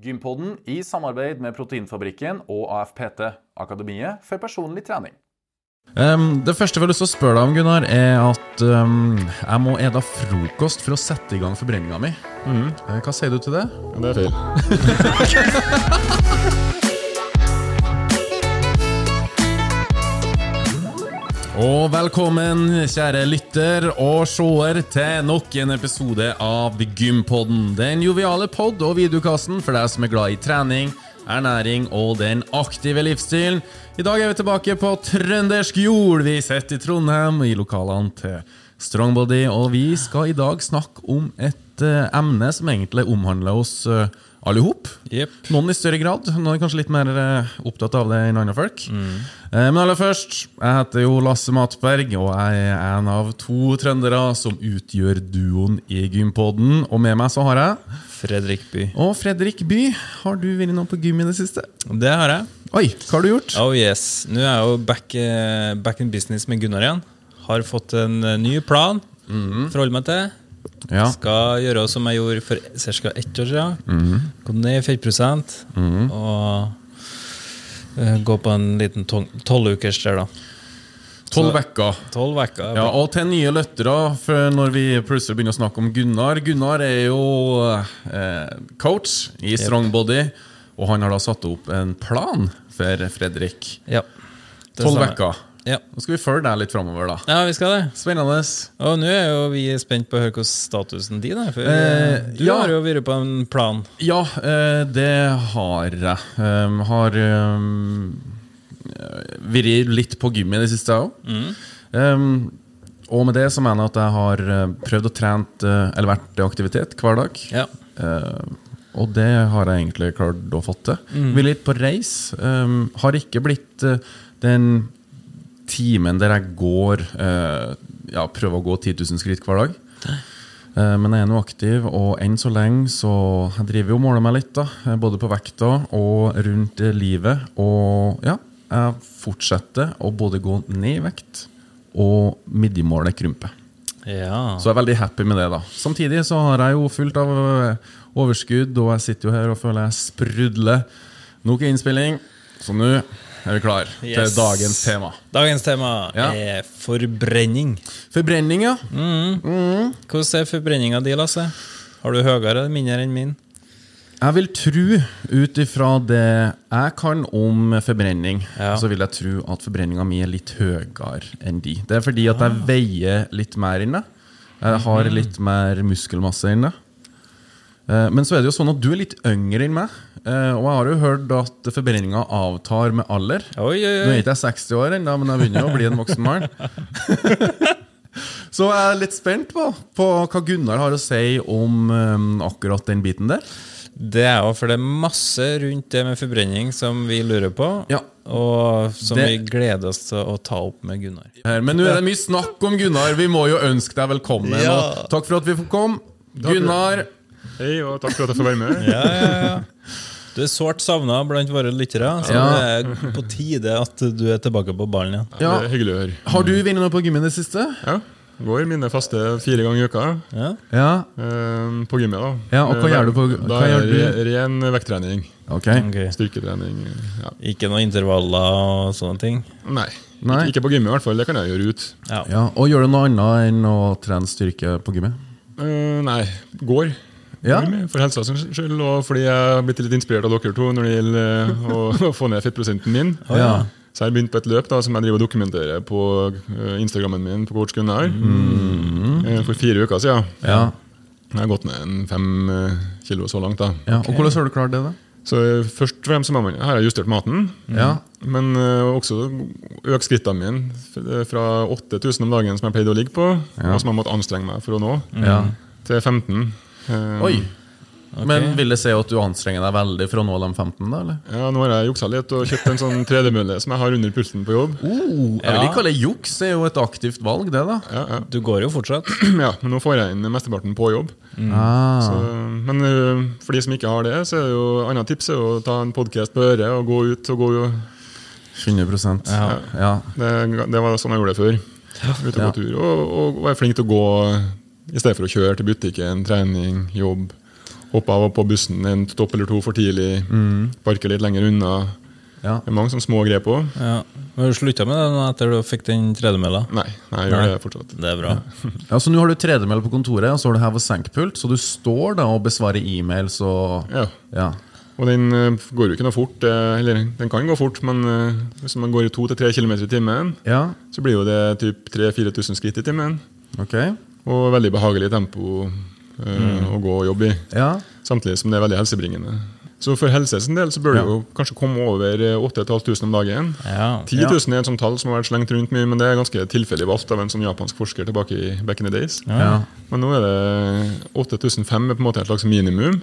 Gympodden i samarbeid med Proteinfabrikken og AFPT, Akademiet for personlig trening. Um, det første jeg har lyst til å spørre deg om, Gunnar, er at um, jeg må ete frokost for å sette i gang forbrenninga mi. Mm. Hva sier du til det? Det er feil. Og velkommen, kjære lytter og seer, til nok en episode av Gympodden. Den joviale pod- og videokassen for deg som er glad i trening, ernæring og den aktive livsstilen. I dag er vi tilbake på trøndersk jord. Vi sitter i Trondheim, i lokalene til Strongbody, og vi skal i dag snakke om et eh, emne som egentlig omhandler oss uh, alle hop. Yep. Noen i større grad, noen er kanskje litt mer eh, opptatt av det enn andre folk. Mm. Men aller først, jeg heter jo Lasse Matberg, og jeg er en av to trøndere som utgjør duoen i Gympodden. Og med meg så har jeg Fredrik By. Og Fredrik By, har du vært noe på gym i det siste? Det har jeg. Oi, hva har du gjort? Oh yes. Nå er jeg jo back, eh, back in business med Gunnar igjen. Har fått en eh, ny plan. Forholde meg til. Ja. Skal gjøre som jeg gjorde for ca. ett år siden. Gå ned i fettprosent. Og uh, gå på en liten tolvukers der, da. Tolv uker. Ja, og til nye lyttere, når vi plutselig begynner å snakke om Gunnar Gunnar er jo eh, coach i Strongbody, og han har da satt opp en plan for Fredrik. Ja. Tolv uker. Ja. Nå skal vi følge deg litt framover, da. ja, vi skal det. Spennende. Og nå er jo vi spent på å høre hvordan statusen din er. For Eh, eh, du ja. har jo vært på en plan. Ja, eh, det har jeg. Um, har um, vært litt på gym i det siste òg. Um, og med det så mener jeg at jeg har eh, prøvd å trent eh, eller vært i aktivitet hver dag. Ja. Eh, og det har jeg egentlig klart å få til. Vi er litt på reis. Um, har ikke blitt uh, den timen der jeg går eh, Ja, prøver å gå 10 000 skritt hver dag. Eh, Men jeg er nå aktiv, og enn så lenge så jeg driver jo og måler meg litt. da eh, Både på vekta og rundt livet. Og ja, jeg fortsetter å både gå ned i vekt og midjemålet krymper. ja. Så jeg er veldig happy med det. da Samtidig så har jeg jo fullt av overskudd, og jeg sitter jo her og føler jeg sprudler. Nok innspilling, så nå er vi klar Yes. til dagens tema. Dagens tema Ja. er forbrenning. Forbrenning, ja. Hvordan er forbrenninga di, Lasse? Har du høyere eller mindre enn min? Jeg vil tro, ut ifra det jeg kan om forbrenning, Ja. så vil jeg tro at forbrenninga mi er litt høyere enn de. Det er fordi at jeg veier litt mer inne. Jeg har Mhm. litt mer muskelmasse inne. Men så er det jo sånn at du er litt yngre enn meg. eh, Og jeg har jo hørt at forbrenninga avtar med alder. Oi, oi, oi. Nå er ikke jeg 60 år ennå, men jeg begynner jo å bli en voksen mann. Så jeg er litt spent på, på hva Gunnar har å si om eh, akkurat den biten der. Det er jo for det er masse rundt det med forbrenning som vi lurer på, Ja. og som Det- vi gleder oss til å ta opp med Gunnar. her. Men nå er det mye snakk om Gunnar. Vi må jo ønske deg velkommen. Ja. Og takk for at vi fikk komme. Gunnar, Hei, og takk for at jeg får være med. Ja, ja, ja. Du er sårt savna blant våre lyttere, så Ja. det er på tide at du er tilbake på ballen igjen. Ja. Det er hyggelig å høre. har du vunnet noe på gymmen i det siste? Ja, Går mine faste fire ganger i uka Ja. Ja. eh, på gymmet. da Ja, og hva Eh, gjør du på- Da er det ren vekttrening. Ok. okay. Styrketrening. Ja. Ikke noen intervaller og sånne ting? Nei. Nei. Ikke, ikke på gymmet, i hvert fall. Det kan jeg gjøre ut. Ja. Ja, Og gjør du noe annet enn å trene styrke på gymmet? Uh, nei, går. Ja. For helsa sin skyld, og fordi jeg har blitt litt inspirert av dere to når det gjelder eh, å, å få ned fettprosenten min. Ja. Så jeg har begynt på et løp da, som jeg driver og dokumenterer på eh, Instagrammen min på Coach Gunnar. mm. For fire uker siden. Ja. Jeg har gått ned en fem eh, kilo så langt. da ja. Og hvordan har du klart det, da? Så eh, først og fremst Her har jeg justert maten. Ja. Men eh, også økt skrittene mine fra 8000 om dagen, som jeg pleide å ligge på, Ja. og som jeg måtte anstrenge meg for å nå, ja. til 15. Eh, Oi. Men vil det si at du anstrenger deg veldig for å nå de 15, da? eller? Ja, Nå har jeg juksa litt og kjøpt en sånn tredemølle som jeg har under pulten på jobb. Oh, jeg vil ikke kalle det juks, det er jo et aktivt valg, det, da. Ja, ja. Du går jo fortsatt. ja, Men nå får jeg inn mesteparten på jobb. Ah. Så, men uh, for de som ikke har det, så er det jo annet tips er å ta en podkast på øret og gå ut og gå 100% Ja. ja. Det, det var sånn jeg gjorde det før. Ute på Ja. tur. Og, og være flink til å gå i stedet for å kjøre til butikken, trening, jobb. hoppe av og på bussen en stopp eller to for tidlig, parke litt lenger unna. Ja. Det er mange sånne små grep òg. Ja. Har du slutta med det etter du fikk den tredemølla? Nei, nei, jeg gjør Nei. det fortsatt. Det er bra. Ja, så Nå har du tredemølle på kontoret, og så har du hev- og senkpult. Så du står da og besvarer e-mails og Ja. Ja. Og den eh, går jo ikke noe fort. eh, Eller den kan gå fort, men eh, hvis man går i 2-3 km i timen, ja. så blir jo det typ 3000-4000 skritt i timen. Ok. Og veldig behagelig tempo eh, å gå og jobbe i. Ja. Samtidig som det er veldig helsebringende. Så for helses del så bør Ja. du jo kanskje komme over eh, 8500 om dagen. Ja. 10 000 er et sånt tall som har vært slengt rundt mye, men det er ganske tilfeldig valgt av en sånn japansk forsker tilbake i back in the days. ja. Men nå er det 8500 er på en måte et slags minimum.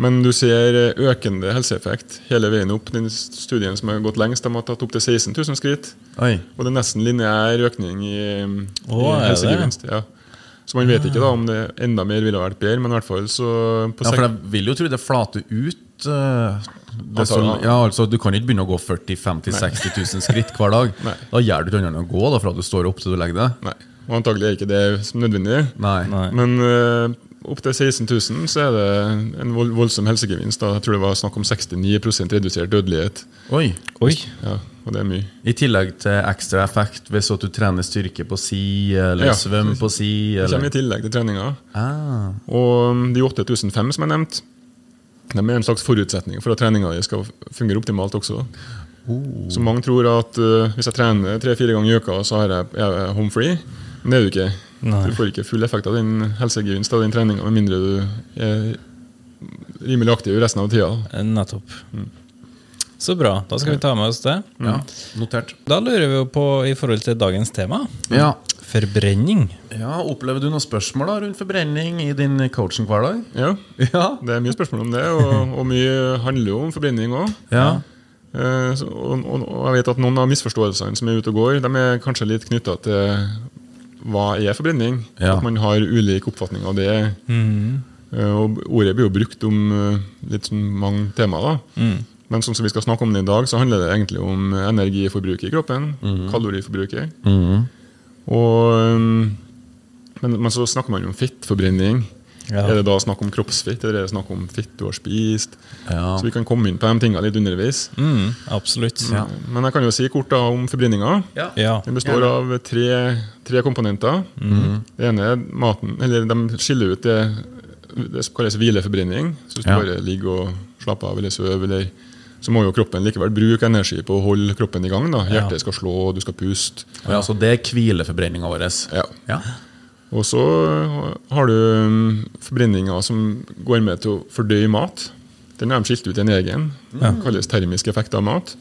Men du ser eh, økende helseeffekt hele veien opp. Den studien som har gått lengst, de har tatt opp til 16 000 skritt. Oi. Og det er nesten lineær økning i, i helsegevinst. Ja. Så man vet ikke da om det enda mer ville ha vært bedre, men i hvert fall så på Ja, for jeg vil jo tro det flater ut eh, det så, ja. altså, Du kan ikke begynne å gå 40 50 60 000 skritt hver dag. Nei. Da gjør du ikke annet enn å gå da, fra du står opp til du legger deg. Nei. Og antagelig er ikke det som nødvendig. Nei. Nei. Men uh, opp til 16 000 så er det en voldsom helsegevinst. Da. Jeg tror det var snakk om 69% redusert dødelighet. Oi. Oi. Ja, og det er mye. I tillegg til ekstra effekt hvis du trener styrke på si, eller Ja. svøm på si. Eller? Det kommer i tillegg til treninga. Ah. Og um, de 8005 som jeg nevnte, de er en slags forutsetning for at treninga skal fungere optimalt også. Så mange tror at uh, hvis jeg trener tre-fire ganger i uka, så er jeg, er jeg home free. Men det er du ikke. Nei. Du får ikke full effekt av din helsegevinst av den treninga med mindre du er rimelig aktiv resten av tida. Nettopp. Mm. Så bra. Da skal vi ta med oss det. Ja, notert. Da lurer vi jo på i forhold til dagens tema. Ja. Forbrenning. ja, Opplever du noen spørsmål da rundt forbrenning i din coaching hverdag? Ja, Ja. det er mye spørsmål om det, og, og mye handler jo om forbrenning òg. ja. Eh, og, og, og jeg vet at noen av misforståelsene som er ute og går, de er kanskje litt knytta til hva er forbrenning. Ja. At man har ulik oppfatning av det. Mm. og ordet blir jo brukt om eh, litt sånn mange temaer. da. Men sånn som vi skal snakke om det i dag, så handler det egentlig om energiforbruket i kroppen. Kaloriforbruket. Og, um, men, men så snakker man jo om fettforbrenning. Ja. Er det da snakk om kroppsfett, eller er det snakk om fett du har spist? Ja. Så vi kan komme inn på de tingene litt underveis. Mm, absolutt. Ja. Men jeg kan jo si kort da om forbrenninga. Ja. Den består av tre, tre komponenter. Det ene er maten, eller de skiller ut det, det som kalles hvileforbrenning. Så hvis Ja. du bare ligger og slapper av eller sover, eller, så må jo kroppen likevel bruke energi på å holde kroppen i gang. da. Hjertet skal slå, du skal puste. Ja, så det er hvileforbrenninga vår. Ja. Ja. Og så har du um, forbrenninga som går med til å fordøye mat. Den har de skilt ut i en egen. Den kalles termisk effekt av mat.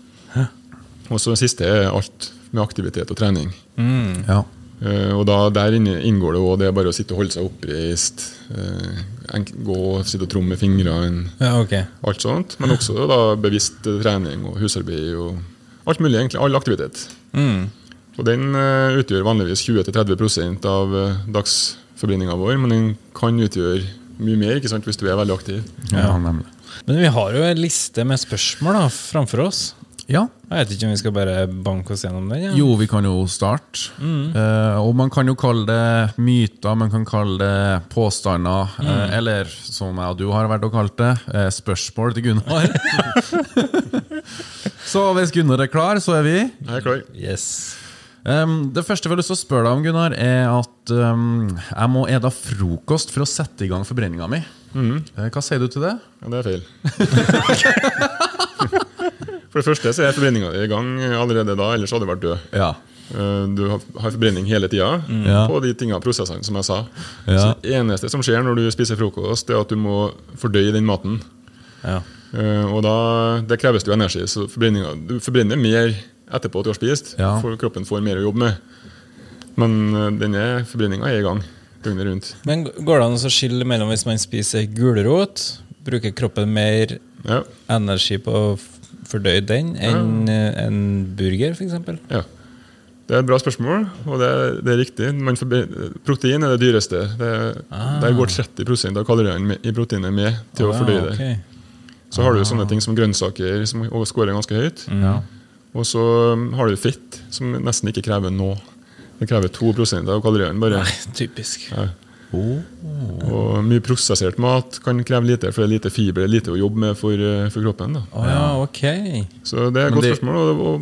Og så det siste er alt med aktivitet og trening. ja. Uh, og da Der inne inngår det òg det bare å sitte og holde seg oppreist. uh, enk- gå, sitte og tromme med fingrene. ja, okay. Alt sånt. Men også da bevisst trening og husarbeid og alt mulig. egentlig, All aktivitet. Mm. Og Den eh, utgjør vanligvis 20-30% av dagsforbindinga vår, men den kan utgjøre mye mer ikke sant, hvis du er veldig aktiv. ja, nemlig. Men vi har jo en liste med spørsmål da, framfor oss. Ja. Jeg vet ikke om vi skal bare banke oss gjennom den? Ja. Jo, vi kan jo starte. Eh, og man kan jo kalle det myter, man kan kalle det påstander. eh, eller som jeg og du har vært og kalt det, eh, spørsmål til Gunnar. så hvis Gunnar er klar, så er vi. Jeg er klar. Yes. Um, det første jeg har lyst til å spørre deg om, Gunnar, er at um, jeg må ete frokost for å sette i gang forbrenninga mi. Mm. hva sier du til det? Ja, det er feil. For det første så er forbrenninga i gang allerede da, ellers hadde du vært død. Ja. Eh, Du har forbrenning hele tida mm. på de tingene, prosessene som jeg sa. Ja. Så det eneste som skjer når du spiser frokost, det er at du må fordøye den maten. Ja. Eh, og da, Det kreves jo energi, så du forbrenner mer etterpå at du har spist. Ja. For kroppen får mer å jobbe med. Men eh, denne forbrenninga er i gang døgnet rundt. Men går det an å skille mellom hvis man spiser gulrot, bruker kroppen mer Ja, energi på å fordøye den enn ja. en burger, f.eks.? ja. Det er et bra spørsmål, og det, er- det er riktig. Man protein er det dyreste. Det, Der går 30% av kaloriene i proteinet med til å fordøye det. Så har du sånne ting som grønnsaker, som skårer ganske høyt. Ja. Og så um, har du fett, som nesten ikke krever noe. Det krever 2% av kaloriene bare. Nei, typisk. Ja. Og mye prosessert mat kan kreve lite, for det er lite fiber, lite å jobbe med for, eh, for kroppen. da. Oh, ja, ok. Så det er et godt det- spørsmål, og, og,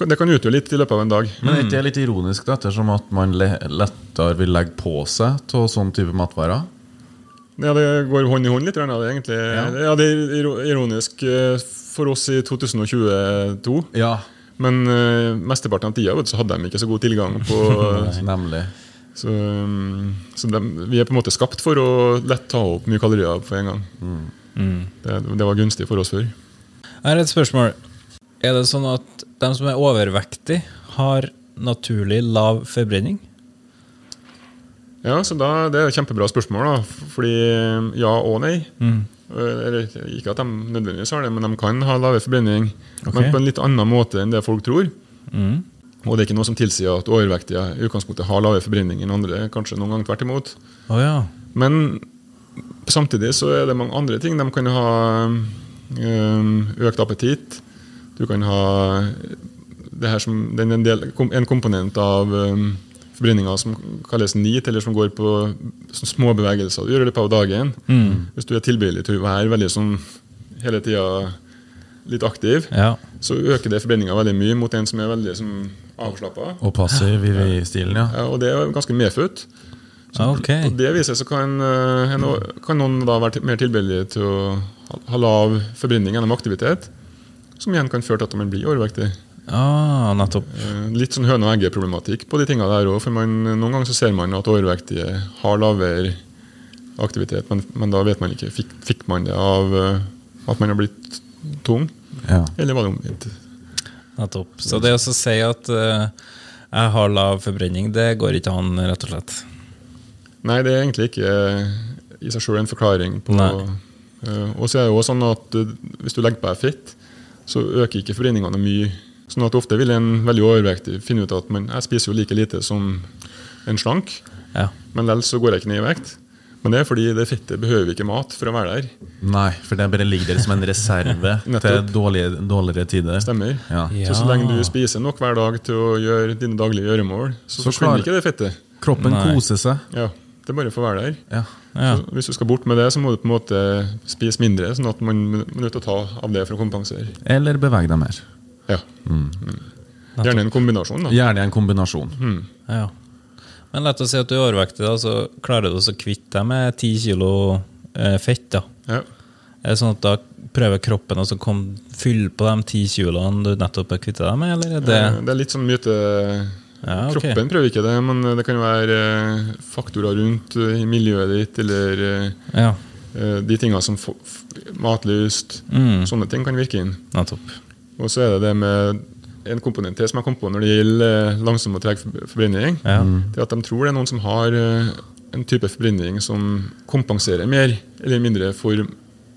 og det kan utgjøre litt i løpet av en dag. Men er ikke det litt ironisk, da, ettersom at man lettere vil legge på seg av sånn type matvarer? Ja, det går hånd i hånd litt. Det er egentlig, ja. det er ironisk eh, for oss i 2022. Ja. Men uh, mesteparten av tida vet så hadde de ikke så god tilgang på Nemlig. Så, um, så de, vi er på en måte skapt for å lett ta opp mye kalorier på en gang. Det, det var gunstig for oss før. Jeg har et spørsmål. Er det sånn at de som er overvektige, har naturlig lav forbrenning? Ja, så da, Det er et kjempebra spørsmål. da, Fordi um, ja og nei. Eller, ikke at de nødvendigvis har det, men de kan ha lavere forbrenning. Okay. Men på en litt annen måte enn det folk tror. Mm. Og det er ikke noe som tilsier at overvektige i utgangspunktet har lavere forbrenning enn andre. Kanskje noen gang tvert imot. Oh, ja. Men samtidig så er det mange andre ting. De kan ha um, økt appetitt. Du kan ha det her som, det er en, del, en komponent av forbrenninga som kalles NEAT, eller som går på små bevegelser du gjør i løpet av dagen. Hvis du er tilbøyelig til å være veldig sånn hele tida litt aktiv, Ja. så øker det forbrenninga veldig mye mot en som er veldig sånn, avslappa. Og passiv i i stilen, ja. Ja, og det er ganske medfødt. Så okay. På det viset så kan, eh, en, kan noen da være mer tilbøyelige til å ha lav forbrenning gjennom aktivitet, som igjen kan føre til at man blir overvektig. Ah, nettopp. Eh, Litt sånn høne og egge-problematikk på de tingene der òg. For man, noen ganger så ser man at overvektige har lavere aktivitet, men, men da vet man ikke. Fikk, fikk man det av eh, at man har blitt tung, ja. eller var det omvendt? nettopp. Så det å si at uh, jeg har lav forbrenning, det går ikke an, rett og slett. Nei, det er egentlig ikke i seg sjøl en forklaring på. Eh, Og så er det også sånn at uh, hvis du legger på deg fett, så øker ikke forbrenningene mye. Sånn at ofte vil en veldig overvektig finne ut at man, jeg spiser jo like lite som en slank, Ja. men likevel så går jeg ikke ned i vekt. Men det er fordi det fettet behøver ikke mat for å være der. Nei, for det bare ligger der som en reserve til dårlige, dårligere tider. Stemmer. Ja. Ja. Så så lenge du spiser nok hver dag til å gjøre dine daglige gjøremål, så, Så forsvinner ikke det fettet. Kroppen Nei. koser seg. Ja, Det er bare for å være der. Ja. Ja. Så hvis du skal bort med det, så må du på en måte spise mindre, sånn at man man er nødt til å ta av det for å kompensere. Eller bevege deg mer. Ja. Mm. Gjerne en kombinasjon. da. Gjerne en kombinasjon. Ja. Men lett å si at du er overvektig, da, så klarer du å kvitte deg med 10 kilo eh, fett. da. Ja. Er det sånn at da prøver kroppen å fylle på de 10 kiloene du nettopp har kvittet deg med, eller er det Ja, Det er litt sånn myte Ja, okay. Kroppen prøver ikke det, men det kan være eh, faktorer rundt eh, i miljøet ditt, eller eh, Ja, eh, de tingene som Matlyst. Mm. Sånne ting kan virke inn. nettopp. Og så er det det med en komponent til som jeg kom på når det gjelder eh, langsom og treg for- forbrenning. Ja. Det er at de tror det er noen som har eh, en type forbrenning som kompenserer mer eller mindre for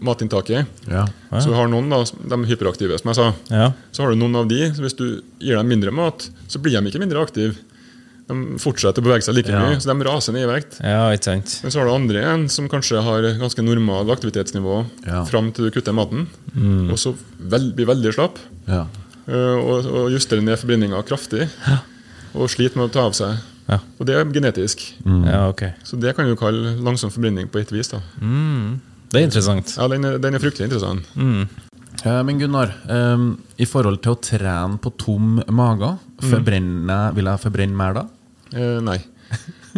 matinntaket. Ja. Så har noen, da, de hyperaktive, som jeg sa, Ja. så har du noen av de, så hvis du gir dem mindre mat, så blir de ikke mindre aktive. De fortsetter å bevege seg like Ja. mye, så de raser ned i vekt. ja, ikke sant. Men så har du andre igjen som kanskje har ganske normal aktivitetsnivå Ja. fram til du kutter maten, og så vel, blir veldig slapp. Ja. øh, Og, og justerer ned forbrenninga kraftig. Og sliter med å ta av seg. Ja. Og det er genetisk. Ja, Okay. Så det kan du kalle langsom forbrenning på et vis. da. Det er interessant. Ja, Den er, den er fryktelig interessant. Mm. Men Gunnar, um, i forhold til å trene på tom mage, mm. vil jeg forbrenne mer da? Eh, nei.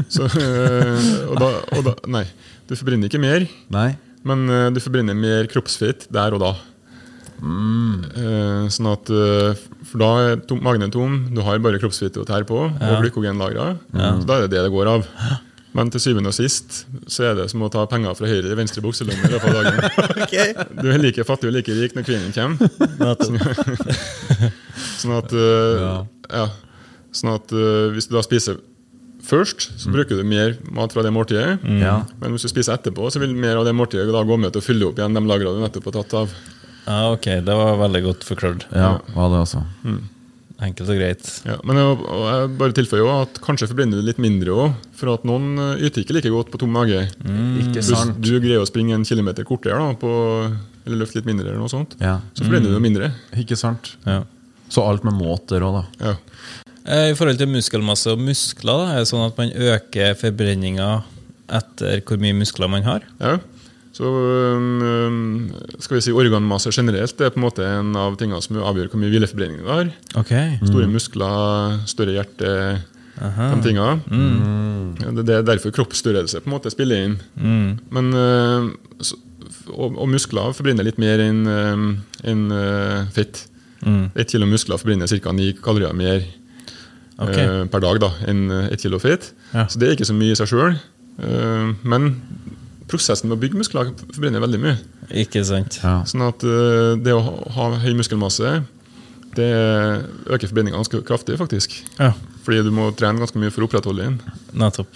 Så, eh, og da, og da, nei. Du forbrenner ikke mer, Nei? men eh, du forbrenner mer kroppsfett der og da. Eh, sånn at øh, For da er tom, magen er tom, du har bare kroppsfett å tære på, og glykogenlagra. Så da er det det det går av. Men til syvende og sist så er det som å ta penger fra høyre i venstre bukselomme i løpet av dagen. Du er like fattig og like rik når kvinnen kommer. Sånn at, øh, ja. Sånn at uh, hvis du da spiser først, så bruker du mer mat fra det måltidet. Ja. Men hvis du spiser etterpå, så vil mer av det måltidet da gå med til å fylle opp igjen de lagrene du nettopp har tatt av. Ja, ok, det var veldig godt forklart. Ja, var det altså. Enkelt og greit. Ja, men jeg, og jeg bare tilføyer også at kanskje forbrenner du litt mindre òg, for at noen øh, yter ikke like godt på tom mage. Ikke Hvis du greier å springe en kilometer kortere, da, på, eller løfte litt mindre, eller noe sånt, Ja. så forbrenner du mindre. Ikke sant? Ja. Så alt med måter òg, da. Ja. Eh, I forhold til muskelmasse og muskler, da, er det sånn at man øker forbrenninga etter hvor mye muskler man har? Ja. Så skal vi si organmasse generelt det er på en måte en av tingene som avgjør hvor mye hvileforbrenning du har. Ok. Store muskler, større hjerte, de tingene. Mm. Det er derfor kroppsstørrelse på en måte spiller inn. Men, øh, og, og muskler forbrenner litt mer enn en, en øh, fett. Ett kilo muskler forbrenner ca. ni kalorier mer Ok. eh, per dag da, enn ett kilo fett. Ja. Så det er ikke så mye i seg sjøl. men prosessen med å bygge muskler forbrenner veldig mye. Ikke sant? Ja. Sånn at eh, det å ha- ha høy muskelmasse det øker forbrenninga ganske kraftig, faktisk. Ja, Fordi du må trene ganske mye for å opprettholde den. nettopp.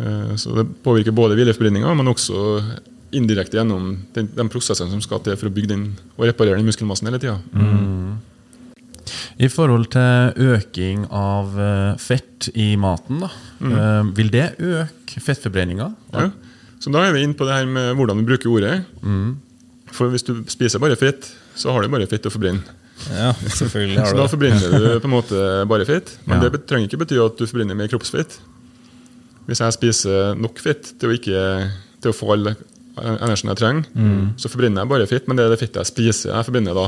Eh, Så det påvirker både hvileforbrenninga, men også indirekte gjennom den, den prosessen som skal til for å bygge den og reparere den muskelmassen hele tida. I forhold til øking av eh, fett i maten, da, mm. vil det øke fettforbrenninga? Ja. Så da er vi inne på det her med hvordan du bruker ordet. For hvis du spiser bare fett, så har du bare fett å forbrenne. Ja, selvfølgelig har du Så da forbrenner du på en måte bare fett. Men Ja. det trenger ikke bety at du forbrenner mer kroppsfett. Hvis jeg spiser nok fett til å, ikke, til å få all energien jeg trenger, så forbrenner jeg bare fett, men det er det fettet jeg spiser jeg forbrenner da,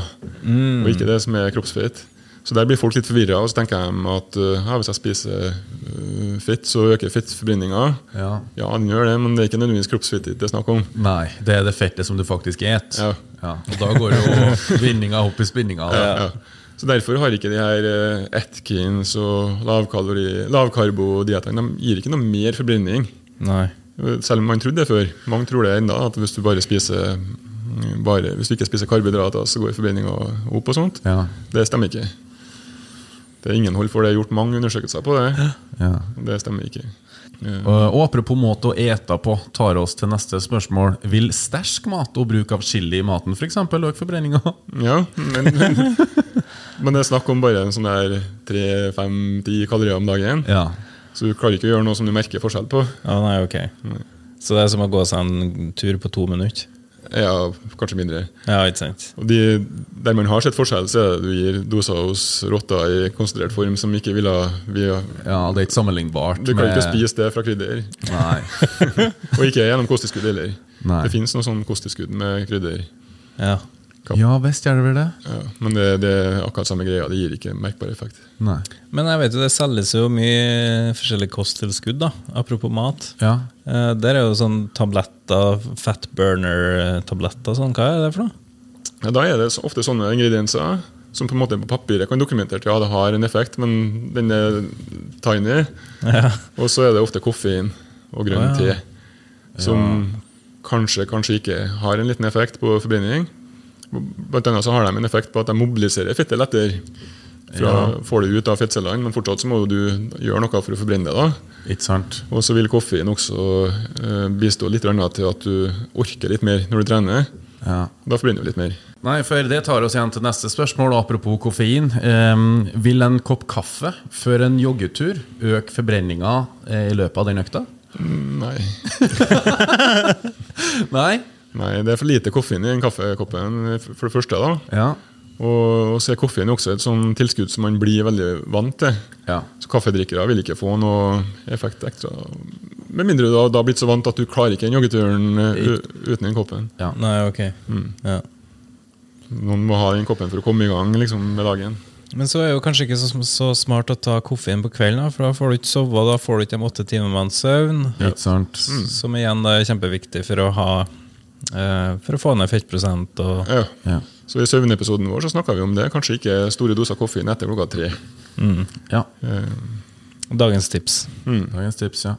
og ikke det som er kroppsfett. Så der blir folk litt forvirra, og så tenker de at uh, ja, hvis jeg spiser uh, fett, så øker fettforbrenninga. Ja. Ja, den gjør det, men det er ikke nødvendigvis kroppsfettet det er snakk om. Nei, det er det fettet som du faktisk et. Ja. og da går jo vinninga opp i spinninga. Ja. Så Derfor har ikke de her eh, Atkins og lavkalori- lavkarbodiettene De gir ikke noe mer forbrenning. Nei. Selv om man trodde det før. Mange tror det enda, at hvis du bare spiser bare, hvis du ikke spiser karbohydrater, så går forbrenninga opp. og sånt. Ja. Det stemmer ikke. Det er ingen hold for det. Jeg har gjort mange undersøkelser på det. Ja. Det stemmer ikke. Eh, Og, apropos måte å ete på, tar oss til neste spørsmål. Vil sterk mat og bruk av chili i maten f.eks. øke forbrenninga? Ja, men, men det er snakk om bare en sånn der 3-5-10 kalorier om dagen. Ja. Så du klarer ikke å gjøre noe som du merker forskjell på. Ja, nei, ok. Så det er som å gå seg en tur på to minutter? Ja, kanskje mindre. Ja, ikke sant? Og de, Der man har sett forskjell, så er det du gir doser hos rotter i konsentrert form som ikke ville vi, ja, det er ikke sammenlignbart. Du kan ikke spise det fra krydder. Nei. Og ikke gjennom kosttilskudd heller. Nei. Det fins noe sånn kosttilskudd med krydder. Ja. Ja visst gjør det vel det. Ja, men det, det er akkurat samme greia. Det gir ikke merkbar effekt. Nei. Men jeg vet jo det selges jo mye forskjellige kosttilskudd, da. Apropos mat. Ja. Eh, der er jo sånn tabletter, fat burner-tabletter sånn. Hva er det for noe? Ja, da er det ofte sånne ingredienser som på en måte på papiret kan dokumentere at ja, det har en effekt, men den er tiny. Ja. Og så er det ofte koffein og grønn te, som kanskje, kanskje ikke har en liten effekt på forbrenning. Blant annet så har de en effekt på at de mobiliserer fettet lettere. Fra, Får det ut av fettcellene, men fortsatt så må du gjøre noe for å forbrenne det. da. Ikke sant? Og så vil koffein også eh, bistå litt til at du orker litt mer når du trener. Ja. Da forbrenner du litt mer. Nei, for Det tar oss igjen til neste spørsmål. Apropos koffein. Um, vil en kopp kaffe før en joggetur øke forbrenninga eh, i løpet av den økta? Nei. Nei? Nei, det er for lite koffein i den kaffekoppen, for det første. da. Ja. Og så er koffein også et sånn tilskudd som man blir veldig vant til. Ja. Så kaffedrikkere vil ikke få noe effekt ekstra. Med mindre du har blitt så vant at du klarer ikke den joggeturen eh, uten den koppen. ja. Nei, ok. Ja. Noen må ha den koppen for å komme i gang liksom, med dagen. Men så er det jo kanskje ikke så, så smart å ta koffein på kvelden, da, for da får du ikke sove, da får du ikke de åtte timene søvn. Ikke sant? Som igjen da er kjempeviktig for å ha For å få ned fettprosent og Ja. Ja. Så i søvnepisoden vår så snakka vi om det. Kanskje ikke store doser koffein etter klokka tre. ja. dagens tips. Dagens tips, ja.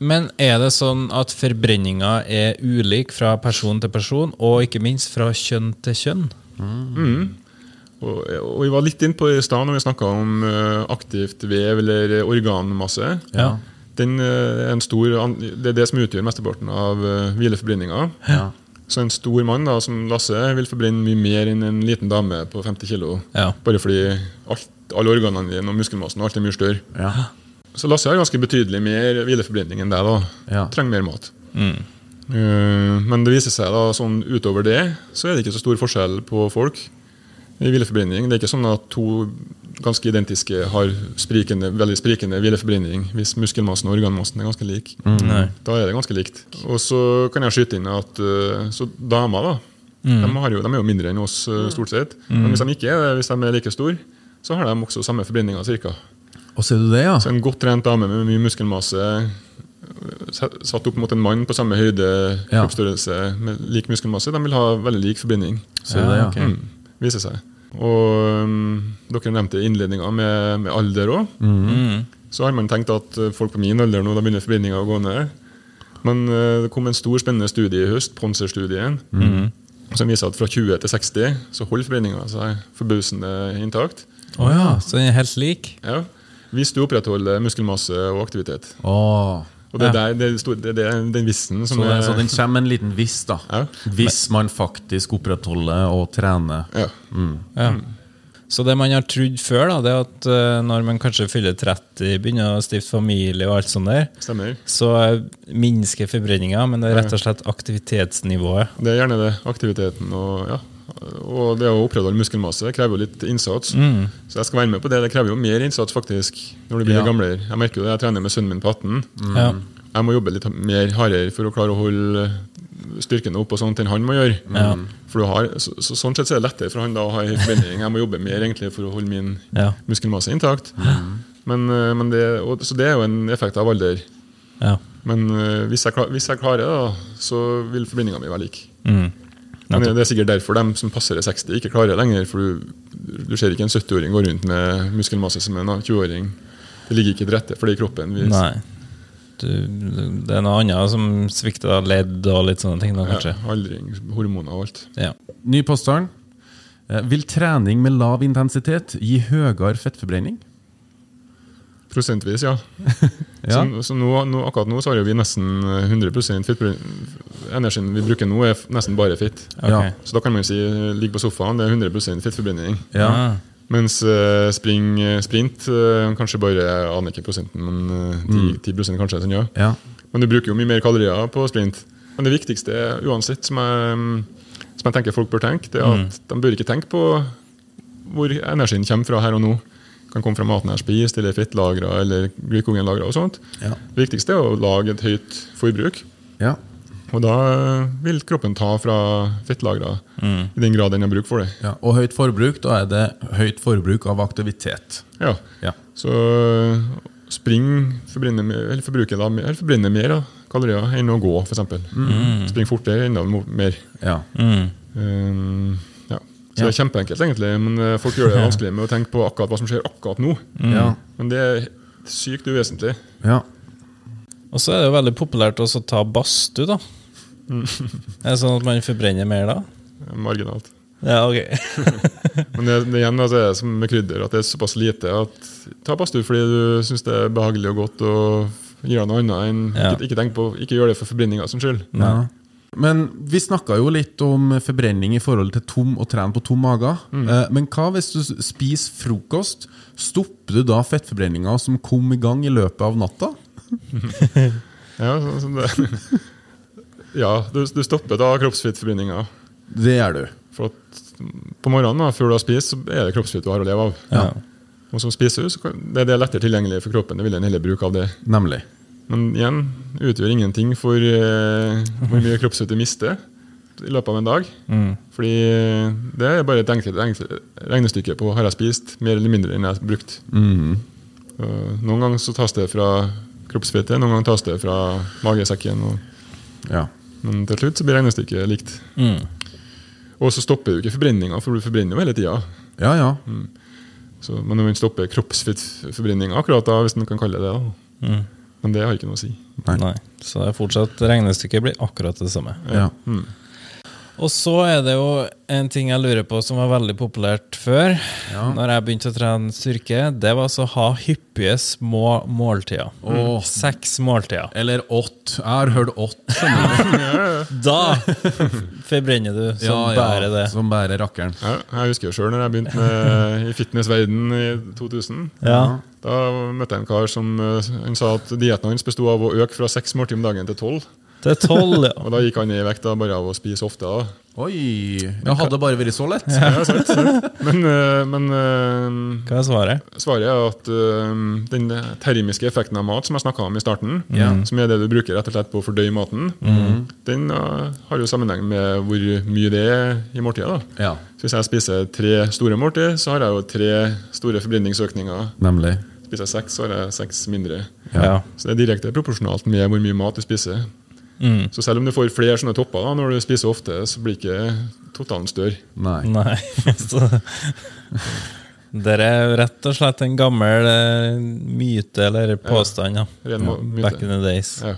Men er det sånn at forbrenninga er ulik fra person til person, og ikke minst fra kjønn til kjønn? Og, og vi var litt inn på det i stad når vi snakka om eh, aktivt vev eller organmasse. Ja. Den eh, er en stor, det er det som utgjør mesteparten av hvileforbrenninga. Ja. Så en stor mann da, som Lasse vil forbrenne mye mer enn en liten dame på 50 kg. Ja. Bare fordi alt, alle organene dine og muskelmassen alt er mye større. Ja. Så Lasse har ganske betydelig mer hvileforbrenning enn deg. da. Ja. Trenger mer mat. Eh, men det viser seg da, sånn utover det så er det ikke så stor forskjell på folk. i hvileforbrenning. Det er ikke sånn at to ganske identiske har sprikende, veldig sprikende hvileforbrenning hvis muskelmassen og organmassen er ganske lik. Mm, Da er det ganske likt. Og så kan jeg skyte inn at uh, så damer da, de, har jo, de er jo mindre enn oss uh, stort sett. Men hvis de ikke er hvis de er like store, så har de også samme forbrenninga cirka. Og ser du det, ja? Så en godt trent dame med mye muskelmasse satt opp mot en mann på samme høyde, Ja. kroppsstørrelse, med lik muskelmasse, de vil ha veldig lik forbrenning. Så du det, ja? okay. Mm, viser seg. Og um, dere nevnte innledninga med, med alder òg. Mm. Så har man tenkt at folk på min alder nå, da begynner forbindinga å gå ned. Men uh, det kom en stor, spennende studie i høst, Ponser-studien, som viser at fra 20 til 60 så holder forbindinga seg forbausende intakt. Oh, ja, så den er helt lik? Ja, hvis du opprettholder muskelmasse og aktivitet. Åh. Og det er, Ja. der, det er, det, det er den vissen som Så, det, er så den kommer en liten viss, da. Ja. Hvis man faktisk opprettholder og trener. ja. Ja. Så det man har trodd før, da, det er at uh, når man kanskje fyller 30, begynner å stifte familie og alt sånt der, Stemmer. så eh, minsker forbrenninga, men det er rett og slett aktivitetsnivået. Det er gjerne det. Aktiviteten og ja. Og det å opprettholde muskelmasse krever jo litt innsats. Så jeg skal være med på det. Det krever jo mer innsats faktisk når du blir Ja. gamlere. Jeg merker jo det, jeg trener med sønnen min på 18. Ja. Jeg må jobbe litt mer hardere for å klare å holde styrken opp og sånt enn han må gjøre. Ja. For du har, så, så, Sånn sett så er det lettere for han da å ha en forbrenning. Jeg må jobbe mer egentlig for å holde min Ja. muskelmasse intakt. Men, eh, men det, og, så det er jo en effekt av alder. Ja. Men eh, hvis, jeg, hvis jeg klarer det, så vil forbrenninga mi være lik. Mm. Men det er sikkert derfor de som passerer 60, ikke klarer det lenger. For du, du ser ikke en 70-åring gå rundt med muskelmasse som en 20-åring. Det ligger ikke til rette for det i kroppen. Vi- Nei. Du, det er noe annet som svikter, ledd og litt sånne ting, da, kanskje. Ja, aldring, hormoner og alt. Ja. Ny påstand. Eh, Vil trening med lav intensitet gi høyere fettforbrenning? Prosentvis, ja. Ja. Så, så nå, nå, akkurat nå så har vi nesten 100% fettforbrenning. Energien vi bruker nå, er nesten bare fitt. Okay. Så da kan man si eh, ligge på sofaen, det er 100 fittforbrenning. Ja. Ah. Mens uh, spring, sprint uh, kanskje bare aner ikke prosenten, men uh, 10, 10 kanskje. Sånn, ja. Ja. Men du bruker jo mye mer kalorier på sprint. Men det viktigste er uansett, som jeg, som jeg tenker folk bør tenke, det er at de bør ikke tenke på hvor energien kommer fra her og nå. Kan komme fra maten har spist, eller fettlagra eller glykogenlagra og sånt. Ja. Det viktigste er å lage et høyt forbruk. Ja. Og da vil kroppen ta fra fettlagra, i den grad den har bruk for det. ja. Og høyt forbruk, da er det høyt forbruk av aktivitet. Ja. Ja. Så spring forbrenner, eller forbruker da, eller forbrenner mer da, kalorier enn å gå, f.eks. Mm. Spring fortere enda mer. Ja. Mm. Um. Så det er kjempeenkelt, egentlig, men eh, folk gjør det vanskelig med å tenke på akkurat hva som skjer akkurat nå. Ja. Men det er sykt uvesentlig. ja. Og så er det jo veldig populært også å ta badstue, da. Mm. Er det sånn at man forbrenner mer da? Marginalt. Ja, ok. Men det, det igjen altså, er det som med krydder, at det er såpass lite at ta badstue fordi du syns det er behagelig og godt og deg noe annet enn Ja. ikke, ikke, tenk på, ikke gjør det for forbrenninga sin skyld. Ja. Men vi snakka jo litt om forbrenning i forhold til tom og trene på tom mage. Mm. Men hva hvis du spiser frokost? Stopper du da fettforbrenninga som kom i gang i løpet av natta? Ja, sånn så det, ja du, du stopper da kroppsfettforbrenninga. Det gjør du. For at på morgenen da, før du har spist, så er det kroppsfett du har å leve av. Ja. Og som spiser du, så kan, det, det er lettere tilgjengelig for kroppen. Det vil en heller bruke av det. Nemlig. Men igjen, utgjør ingenting for uh, hvor mye kroppsfett du mister i løpet av en dag. Mm. Fordi eh, det er bare et enkelt, regnestykke på har jeg spist mer eller mindre enn jeg har brukt. Mm. Noen ganger så tas det fra kroppsfettet, noen ganger tas det fra magesekken. Ja. men til slutt så blir regnestykket likt. Mm. Og så stopper du ikke forbrenninga, for du forbrenner jo hele tida. Ja, ja. Så, men man stopper kroppsfettforbrenninga akkurat da, hvis man kan kalle det det. Mm. Men det har ikke noe å si. Nei. Nei. Så det er fortsatt regnestykket blir akkurat det samme. ja. Mm. Og så er det jo en ting jeg lurer på som var veldig populært før, Ja. Når jeg begynte å trene styrke. Det var altså å ha hyppige små måltider. Åh. Seks måltider. Eller åtte. Jeg har hørt åtte. Da forbrenner du som Ja, ja, bare det. Som bare rakkeren. Ja, jeg husker jo sjøl når jeg begynte med, i fitnessverden i 2000. Ja. Da møtte jeg en kar som eh, han sa at dietten hans besto av å øke fra seks måltider om dagen til tolv. Til tolv, ja. Og da gikk han ned i vekt da, bare av å spise ofte. da. Oi! Ja, hadde det bare vært så lett? Ja, sant, sant. Men, eh, men eh, Hva er svaret? svaret er at eh, den termiske effekten av mat som jeg snakka om i starten, mm. som er det du bruker rett og slett på å fordøye maten, den eh, har jo sammenheng med hvor mye det er i måltidet. Ja, Så Hvis jeg spiser tre store måltid, så har jeg jo tre store forbrenningsøkninger. nemlig. Spiser jeg seks, så har jeg seks mindre. Ja. Så det er direkte proporsjonalt med hvor mye mat du spiser. Mm. Så selv om du får flere sånne topper da, når du spiser ofte, så blir ikke totalen større. Nei. Nei. Dere er rett og slett en gammel eh, myte eller påstand. Ja. Myte. Back in the days. Ja.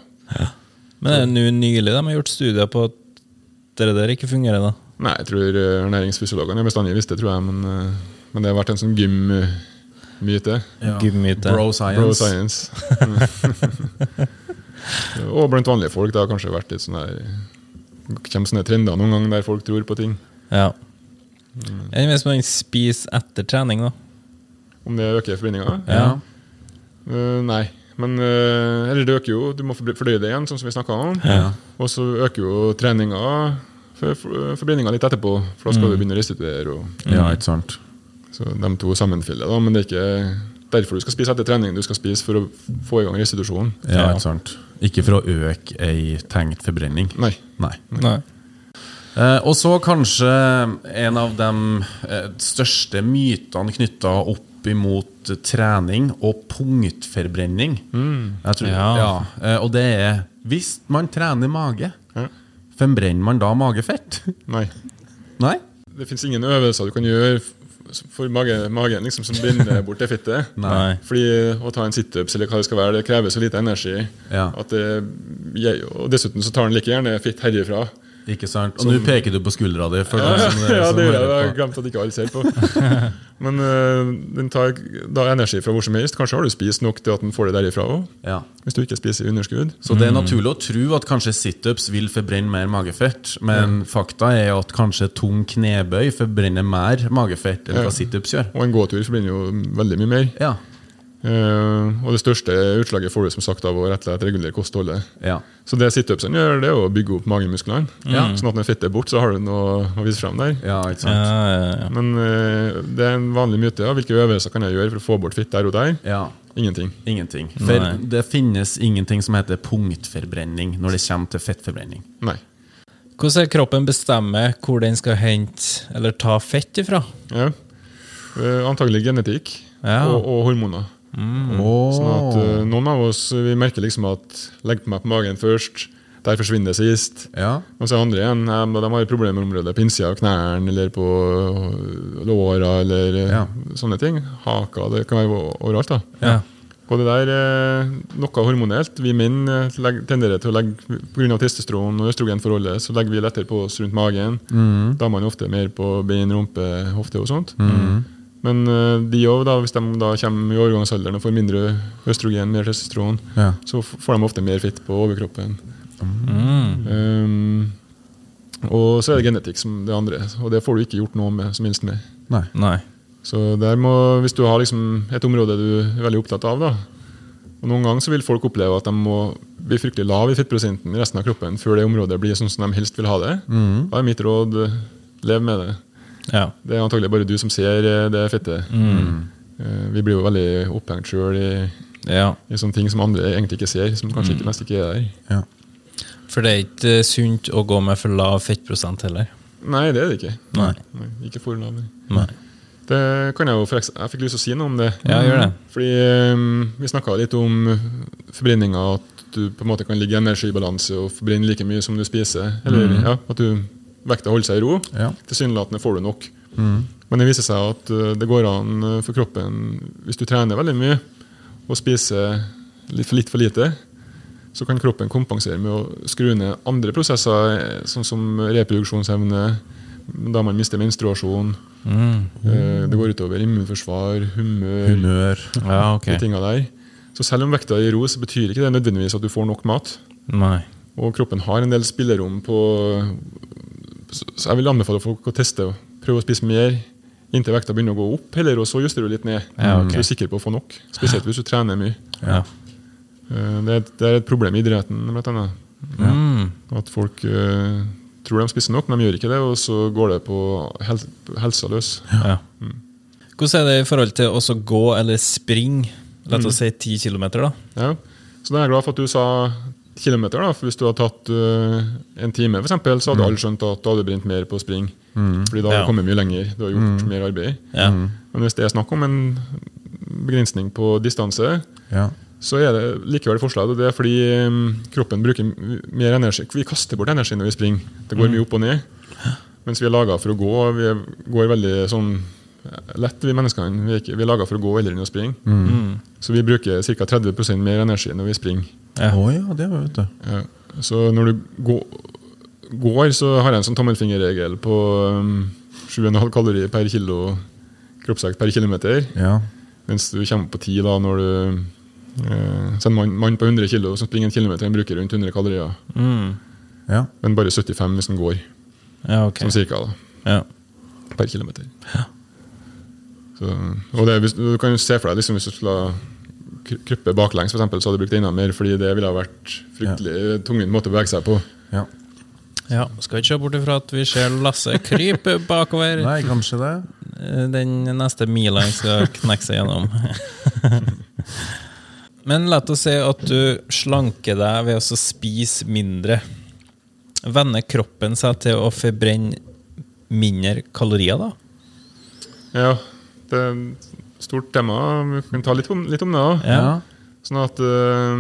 Men det er nå nylig de har gjort studier på at det der ikke fungerer. da Nei, jeg tror næringsfysiologene ernæringsfysiologene er bestandig visst det, tror jeg, men, eh, men det har vært en sånn gymmyte. Ja. Bro science. Bro science. og blant vanlige folk. Det har kanskje vært litt sånn der kommer sånne trender noen ganger der folk tror på ting. Ja. Enn hvis man spiser etter trening, da? Om det øker forbindinga? Ja. Uh, nei. Men uh, Eller det øker jo, du må fordøye det igjen, sånn som vi snakka om. Ja. Og så øker jo treninga for- for- forbindinga litt etterpå, for da skal du begynne å restituere. Og, ja, ikke sant. så de to sammenfiller, da, men det er ikke derfor du skal spise etter trening. Du skal spise for å få i gang restitusjonen. Ja, Ja. ikke sant. Ikke for å øke ei tenkt forbrenning. Nei. Nei. Nei. Eh, og så kanskje en av de eh, største mytene knytta opp imot trening og punktforbrenning. Jeg tror, ja. Ja. eh, og det er hvis man trener mage, Ja. forbrenner man da magefett? Nei. Nei? Det fins ingen øvelser du kan gjøre for mage, magen liksom, som binder bort det fitte. Fordi Å ta en situps eller hva det skal være, det krever så lite energi. Ja. Det, jeg, og dessuten så tar den like gjerne fitt herifra. Ikke sant? Og nå peker du på skuldra di. Ja, som, ja, det gjør jeg. Jeg glemt at ikke alle ser på. Men uh, den tar da energi fra hvor som helst. Kanskje har du spist nok til at den får det derifra òg. Ja. Hvis du ikke spiser i underskudd. Så det er naturlig å tro at kanskje situps vil forbrenne mer magefett, men fakta er at kanskje tung knebøy forbrenner mer magefett enn Ja. hva situps gjør. Og en gåtur forbrenner jo veldig mye mer. Ja. Eh, og det største utslaget får du som sagt av å rett og slett regulere kostholdet. Ja. Så det situpsen gjør, det er å bygge opp magemusklene. Ja. Sånn at når fettet er borte, så har du noe å vise frem der. ja, ikke sant? ja, ja. Men uh, det er en vanlig myte. Ja. Hvilke øvelser kan jeg gjøre for å få bort fitt der og der? Ja. Ingenting. Ingenting. For Nei. det finnes ingenting som heter punktforbrenning når det kommer til fettforbrenning. Nei. Hvordan er kroppen bestemmer hvor den skal hente eller ta fett ifra? Ja. Uh, antagelig genetikk Ja. og, og hormoner. Sånn at uh, Noen av oss vi merker liksom at legg på meg på magen først, der forsvinner det sist. Ja. Og så andre igjen eh, de har problemer med området på innsida av knærne eller på låra eller øh, Ja. sånne ting. Haka, det kan være overalt. da. Ja. Og det der er noe hormonelt. Vi menn eh, tenderer til å legge pga. testosteron og østrogenforholdet, så legger vi lettere på oss rundt magen. Damene ofte mer på bein, rumpe, hofte og sånt. Men eh, de òg, hvis de da kommer i overgangsalderen og får mindre østrogen, mer testosteron, Ja. så får de ofte mer fitt på overkroppen. Mm. Um, og så er det genetikk som det andre, og det får du ikke gjort noe med, som helst med. Nei. Nei. Så der må, Hvis du har liksom et område du er veldig opptatt av, da, og noen ganger så vil folk oppleve at de må bli fryktelig lav i fettprosenten i resten av kroppen før det området blir sånn som de helst vil ha det. Da er mitt råd lev med det. Ja. Det er antagelig bare du som ser eh, det fettet. Mm. Vi blir jo veldig opphengt sjøl i, ja. i sånne ting som andre egentlig ikke ser, som kanskje ikke mest ikke er der. Ja. For det er ikke eh, sunt å gå med for lav fettprosent heller. Nei, det er det ikke. Nei. Nei, ikke for lav. nei. Det kan Jeg jo for Jeg fikk lyst til å si noe om det. Ja, gjør det. Fordi um, Vi snakka litt om forbrenninga, at du på en måte kan ligge i energibalanse og forbrenne like mye som du spiser. Eller ja, at du, vekta holder seg i ro. Ja. Tilsynelatende får du nok. Men det viser seg at eh, det går an eh, for kroppen, hvis du trener veldig mye og spiser litt for, litt for lite, så kan kroppen kompensere med å skru ned andre prosesser, eh, sånn som reproduksjonsevne, da man mister menstruasjon. Eh, Det går utover immunforsvar, humør, Humør. Ja, okay. de tinga der. Så selv om vekta er i ro, så betyr ikke det nødvendigvis at du får nok mat. Nei. Og kroppen har en del spillerom på Så så jeg vil anbefale folk å teste. Prøve å spise mer inntil vekta begynner å gå opp, heller, og så justerer du litt ned. Ja, okay. Så du er sikker på å få nok. Spesielt hvis du trener mye. Ja. Eh, Det er, et- det er et problem i idretten, blant annet. Ja. At folk uh, tror de spiser nok, men de gjør ikke det, og så går det på hel helsa løs. Ja. Hvordan er det i forhold til å gå eller springe? La oss si 10 km, da. Ja. Så da er jeg glad for at du sa kilometer. da, for Hvis du hadde tatt uh, en time, for eksempel, så hadde alle skjønt at du hadde brent mer på å springe. Fordi da hadde Ja. du kommet mye lenger. Du har gjort mer arbeid. Ja. Men hvis det er snakk om en begrensning på distanse, Ja. så er det likevel forslag. og Det er fordi um, kroppen bruker mer energi. Vi kaster bort energi når vi springer. Det går mye opp og ned. Mens vi er laga for å gå. og Vi går veldig sånn eh, lett, vi menneskene. Vi er, ikke, vi er laga for å gå heller enn å springe. Så vi bruker ca. 30% mer energi når vi springer. Ja. Oh, ja, det vet du. Ja. Så når du går, går, så har jeg en sånn tommelfingerregel på um, 7,5 kalorier per kilo kroppsvekt per kilometer. Ja. Mens du kommer på 10 da når du eh, Så en mann, mann på 100 kilo som springer en kilometer, han bruker rundt 100 kalorier. Mm. ja. Men bare 75 hvis han går, ja, okay. Som cirka, da, Ja. per kilometer. Så, og det, hvis, du kan jo se for deg liksom, hvis du skulle kry- kryppe baklengs, for eksempel, så hadde jeg brukt enda mer, fordi det ville ha vært fryktelig tungvint måte å bevege seg på. ja. ja. Skal ikke se bort ifra at vi ser Lasse krype bakover. Nei, kanskje det. Eh, Den neste mila han skal knekke seg gjennom. Men la oss si at du slanker deg ved å spise mindre. Venner kroppen seg til å forbrenne mindre kalorier, da? Ja, det et stort tema. Vi kan ta litt om, litt om det. òg. Ja. Sånn at uh,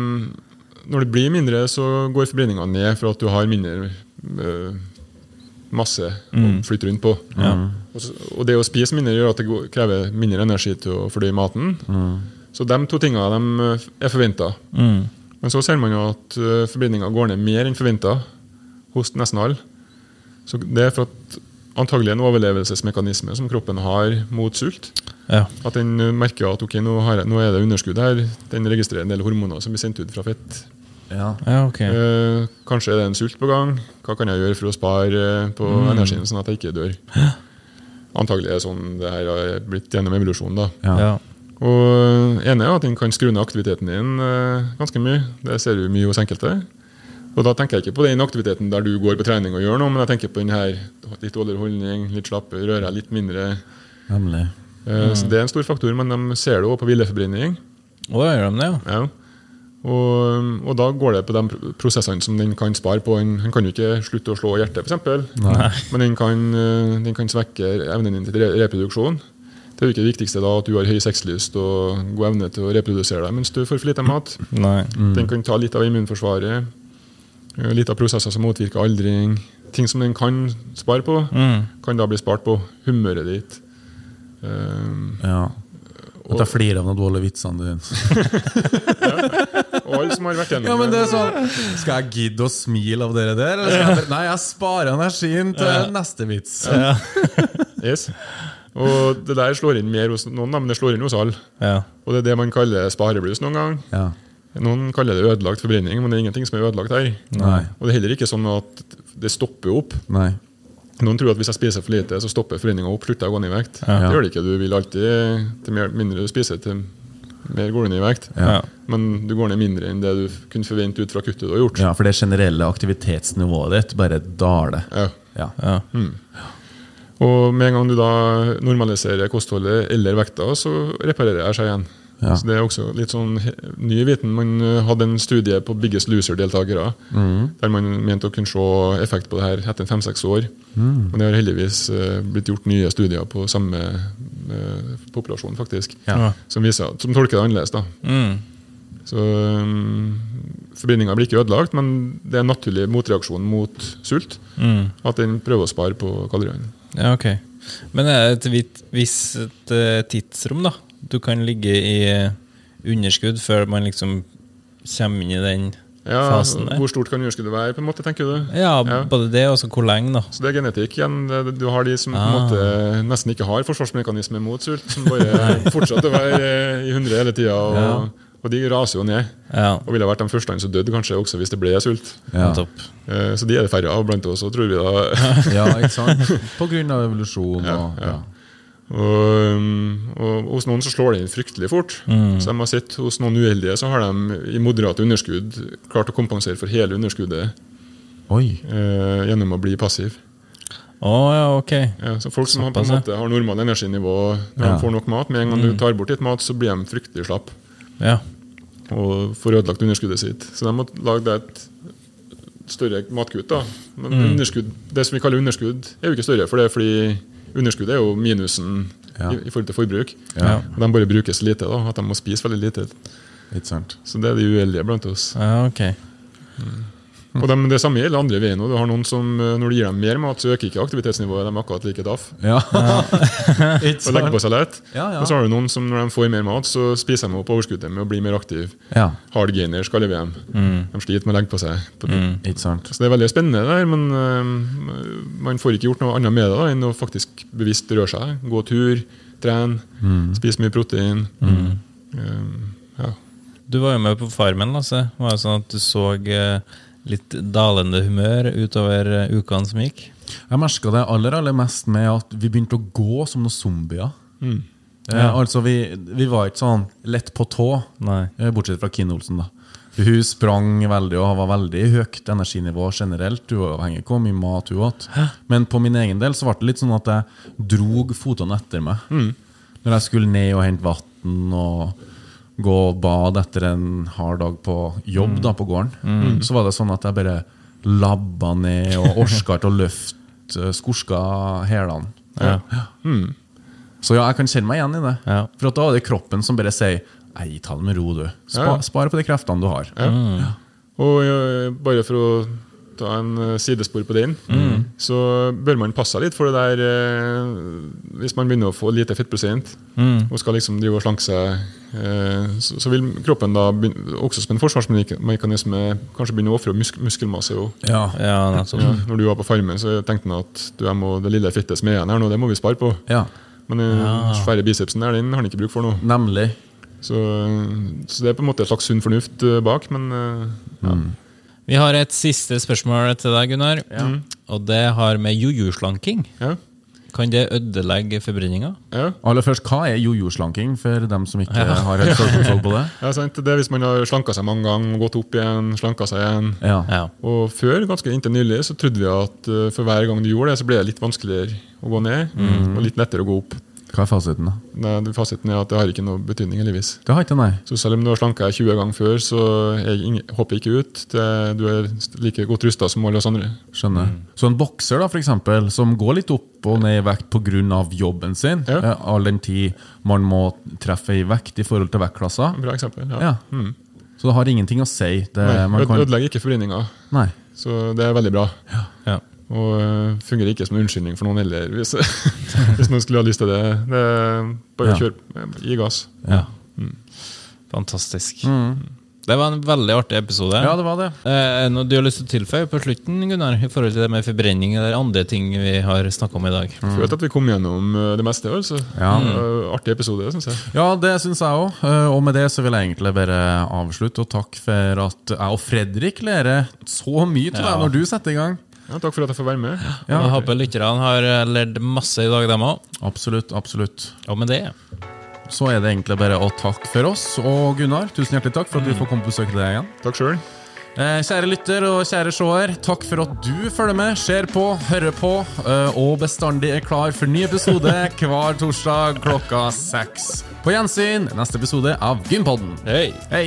når det blir mindre, så går forbrenninga ned for at du har mindre uh, masse å flytte rundt på. Og, og det å spise mindre gjør at det går, krever mindre energi til å fordøye maten. Så de to tinga de eh, er forventa. Mm. Men så ser man jo at uh, forbrenninga går ned mer enn forventa hos nesten alle. Så det er for at antagelig en overlevelsesmekanisme som kroppen har mot sult. Ja. At den eh, merker at ok, nå, har jeg, nå er det underskudd her. Den registrerer en del hormoner som blir sendt ut fra fett. Ja. ja, ok. Eh, kanskje er det en sult på gang. Hva kan jeg gjøre for å spare på på energien, sånn at jeg ikke dør? Antagelig er det sånn det her har blitt gjennom evolusjonen. da. Ja. Ja. Og eh, ene er at den kan skru ned aktiviteten din eh, ganske mye. Det ser du mye hos enkelte. Og da tenker jeg ikke på den aktiviteten der du går på trening og gjør noe, men jeg tenker på den her litt dårligere holdning, litt slappe, rører litt mindre. Nemlig. Eh, Så det er en stor faktor, men de ser det òg på villeforbrenning. Oh, gjør de det, ja? Ja. Og, og da går det på de prosessene som den kan spare på. Den, han kan jo ikke slutte å slå hjertet, f.eks., men den kan, eh, den kan svekke evnen din til reproduksjon. Det er jo ikke det viktigste da at du har høy sexlyst og god evne til å reprodusere deg mens du får for lite mat. Nei. Den kan ta litt av immunforsvaret, eh, litt av prosesser som motvirker aldring. Ting som den kan spare på, Mm. kan da bli spart på humøret ditt. Um, Ja. At jeg flirer av de dårlige vitsene dine. og alle som har vært gjennom Ja, men det er sånn Skal jeg gidde å smile av dere der? Eller skal jeg, bare- nei, jeg sparer energien til neste vits. Yes. Og det der slår inn mer hos noen, men det slår inn hos alle. Ja. Og det er det man kaller sparebluss noen gang. Ja. Noen kaller det ødelagt forbrenning, men det er ingenting som er ødelagt her. Nei. Og det er heller ikke sånn at det stopper opp. Nei. Noen tror at hvis jeg spiser for lite, så stopper foreninga opp, slutter jeg å gå ned i vekt. Ja. Det gjør det ikke. Du vil alltid, til mer, mindre du spiser, til mer går du ned i vekt. Ja. Men du går ned mindre enn det du kunne forvente ut fra kuttet du har gjort. Ja, for det generelle aktivitetsnivået ditt bare daler. Ja. Ja. Ja. Og med en gang du da normaliserer kostholdet eller vekta, så reparerer jeg seg igjen. Ja. Så Det er også litt sånn ny viten. Man eh, hadde en studie på Biggest Loser-deltakere, der man mente å kunne se effekt på det her etter fem-seks år. Men det har heldigvis eh, blitt gjort nye studier på samme eh, populasjon, faktisk, Ja. som, viser, som tolker det annerledes. da. Mm. Så um, Forbrenninga blir ikke ødelagt, men det er en naturlig motreaksjon mot sult. Mm. At den prøver å spare på kaloriene. Ja, ok. Men er det et visst tidsrom, da? Du kan ligge i eh, underskudd før man liksom kommer inn i den Ja, fasen der? Hvor stort kan underskuddet være, på en måte, tenker du? Ja, Ja. både det og hvor lenge, da. Så det er genetikk igjen. Du har de som på en Ah. måte nesten ikke har forsvarsmekanisme mot sult, som bare fortsetter å være eh, i hundre hele tida. Og, Ja. og de raser jo ned. Ja, Og ville vært de første som døde, kanskje også hvis det ble sult. Ja. topp. Eh, Så de er det færre av blant oss, òg, tror vi da. ja, ikke sant? På grunn av evolusjon Ja, og ja. Og, um, og hos noen så slår det inn fryktelig fort. Så de har sett Hos noen uheldige så har de i moderate underskudd klart å kompensere for hele underskuddet eh, gjennom å bli passiv. Oh, ja, ok. Ja, så Folk som har, på en måte har normal energinivå når Ja. de får nok mat, med en gang du tar bort litt mat, så blir de fryktelig slapp Ja. og får ødelagt underskuddet sitt. Så de må lage et større matkutt. da. Men Mm. det som vi kaller underskudd, er jo ikke større, for det er fordi underskuddet er jo minusen Ja. i, i forhold til forbruk. Ja. Og de bare brukes lite, da, at de må spise veldig lite. Så det er de uheldige blant oss. ja, ok. Og de, det samme gjelder andre veien. Du har noen som, eh, Når du gir dem mer mat, så øker ikke aktivitetsnivået. De er akkurat like daff. Ja. Og legger på seg lett. Ja, ja. Og så har du noen som når de får mer mat, så spiser de opp overskuddet med å bli mer aktiv. Ja, Hard gainer skal leve dem. De sliter med å legge på seg. På ikke sant. Så det er veldig spennende der, men uh, man får ikke gjort noe annet med det da, enn å faktisk bevisst røre seg. Gå tur, trene, spise mye protein. Um, ja. Du var jo med på Farmen, Lasse. Var det sånn at du så eh, litt dalende humør utover eh, ukene som gikk? Jeg merka det aller aller mest med at vi begynte å gå som noen zombier. Eh, Ja. altså vi, vi var ikke sånn lett på tå, Nei. eh, bortsett fra Kine Olsen. da Hun sprang veldig og var veldig høyt energinivå generelt, uavhengig av hvor mye mat hun åt. Men på min egen del så ble det litt sånn at jeg drog fotene etter meg. Når jeg skulle ned og hente vann og gå og bade etter en hard dag på jobb da på gården, så var det sånn at jeg bare labba ned og orska ikke å løfte eh, skorska hælene. Ja. Så ja, jeg kan kjenne meg igjen i det. Ja. For da er det kroppen som bare sier Nei, ta det med ro, du. Spar, Ja. Spar på de kreftene du har. Og bare for å ta en øh, sidespor på den, så bør man passe litt for det der øh, Hvis man begynner å få lite fettprosent og skal liksom drive og slanke seg, øh, så, vil kroppen da også som en forsvarsmekanisme kanskje begynne å ofre musk muskelmasse. jo. Ja. Ja. Ja, når du var på farmen, så tenkte han at du, må, det lille fettet som er igjen her nå, det må vi spare på. ja. Men den svære bicepsen der, den har han ikke bruk for nå. Nemlig. Så, så det er på en måte et slags sunn fornuft bak, men ja. ja. Vi har et siste spørsmål til deg, Gunnar. Og det har med jojo-slanking. Ja. Kan det ødelegge forbrenninga? Ja. Aller først, hva er jojo-slanking, for dem som ikke har helt kontroll på det? Ja, sant? Det er hvis man har slanka seg mange ganger, gått opp igjen, slanka seg igjen. Ja. Ja. Og før, ganske inntil nylig, så trodde vi at uh, for hver gang du gjorde det, så ble det litt vanskeligere å gå ned, og litt lettere å gå opp. Hva er fasiten, da? Nei, det- fasiten er at det har ikke noe betydning, heldigvis. Det har ikke nei. Så selv om du har slanka deg 20 ganger før, så jeg hopper ikke ut. Det, du er like godt rusta som alle oss andre. Skjønner. Så en bokser da, for eksempel, som går litt opp og ned i vekt pga. jobben sin, Ja. eh, all den tid man må treffe i vekt i forhold til vektklasser Bra eksempel. Ja. ja. Så det har ingenting å si. Det, Nei, kan, Ødelegger ikke forbrenninga, så det er veldig bra. Ja. Ja. Og uh, fungerer ikke som en unnskyldning for noen heller, hvis, hvis noen skulle ha lyst til det. det bare Ja. kjør, gi gass. Ja. Fantastisk. Det var en veldig artig episode. Ja, det var det. Eh, noe du har lyst til å tilføye på slutten, Gunnar? I forhold til det med forbrenning eller andre ting vi har snakka om i dag? Følte at vi kom gjennom øh, det meste. altså. Ja. Mm. Artig episode, syns jeg. Ja, det syns jeg òg. Og med det så vil jeg egentlig bare avslutte. Og takk for at jeg og Fredrik lærer så mye til Ja. deg når du setter i gang. Ja, takk for at jeg får være med. Ja. Jeg håper lytterne har eh, lært masse i dag, dem òg. Absolutt, absolutt. Og med det Så er det egentlig bare å takke for oss. Og Gunnar, tusen hjertelig takk for at du får komme på besøk til deg igjen. Takk sjøl. Eh, kjære lytter og kjære seer, takk for at du følger med, ser på, hører på eh, og bestandig er klar for ny episode hver torsdag klokka seks. På gjensyn neste episode av Gympodden. Hei! Hei!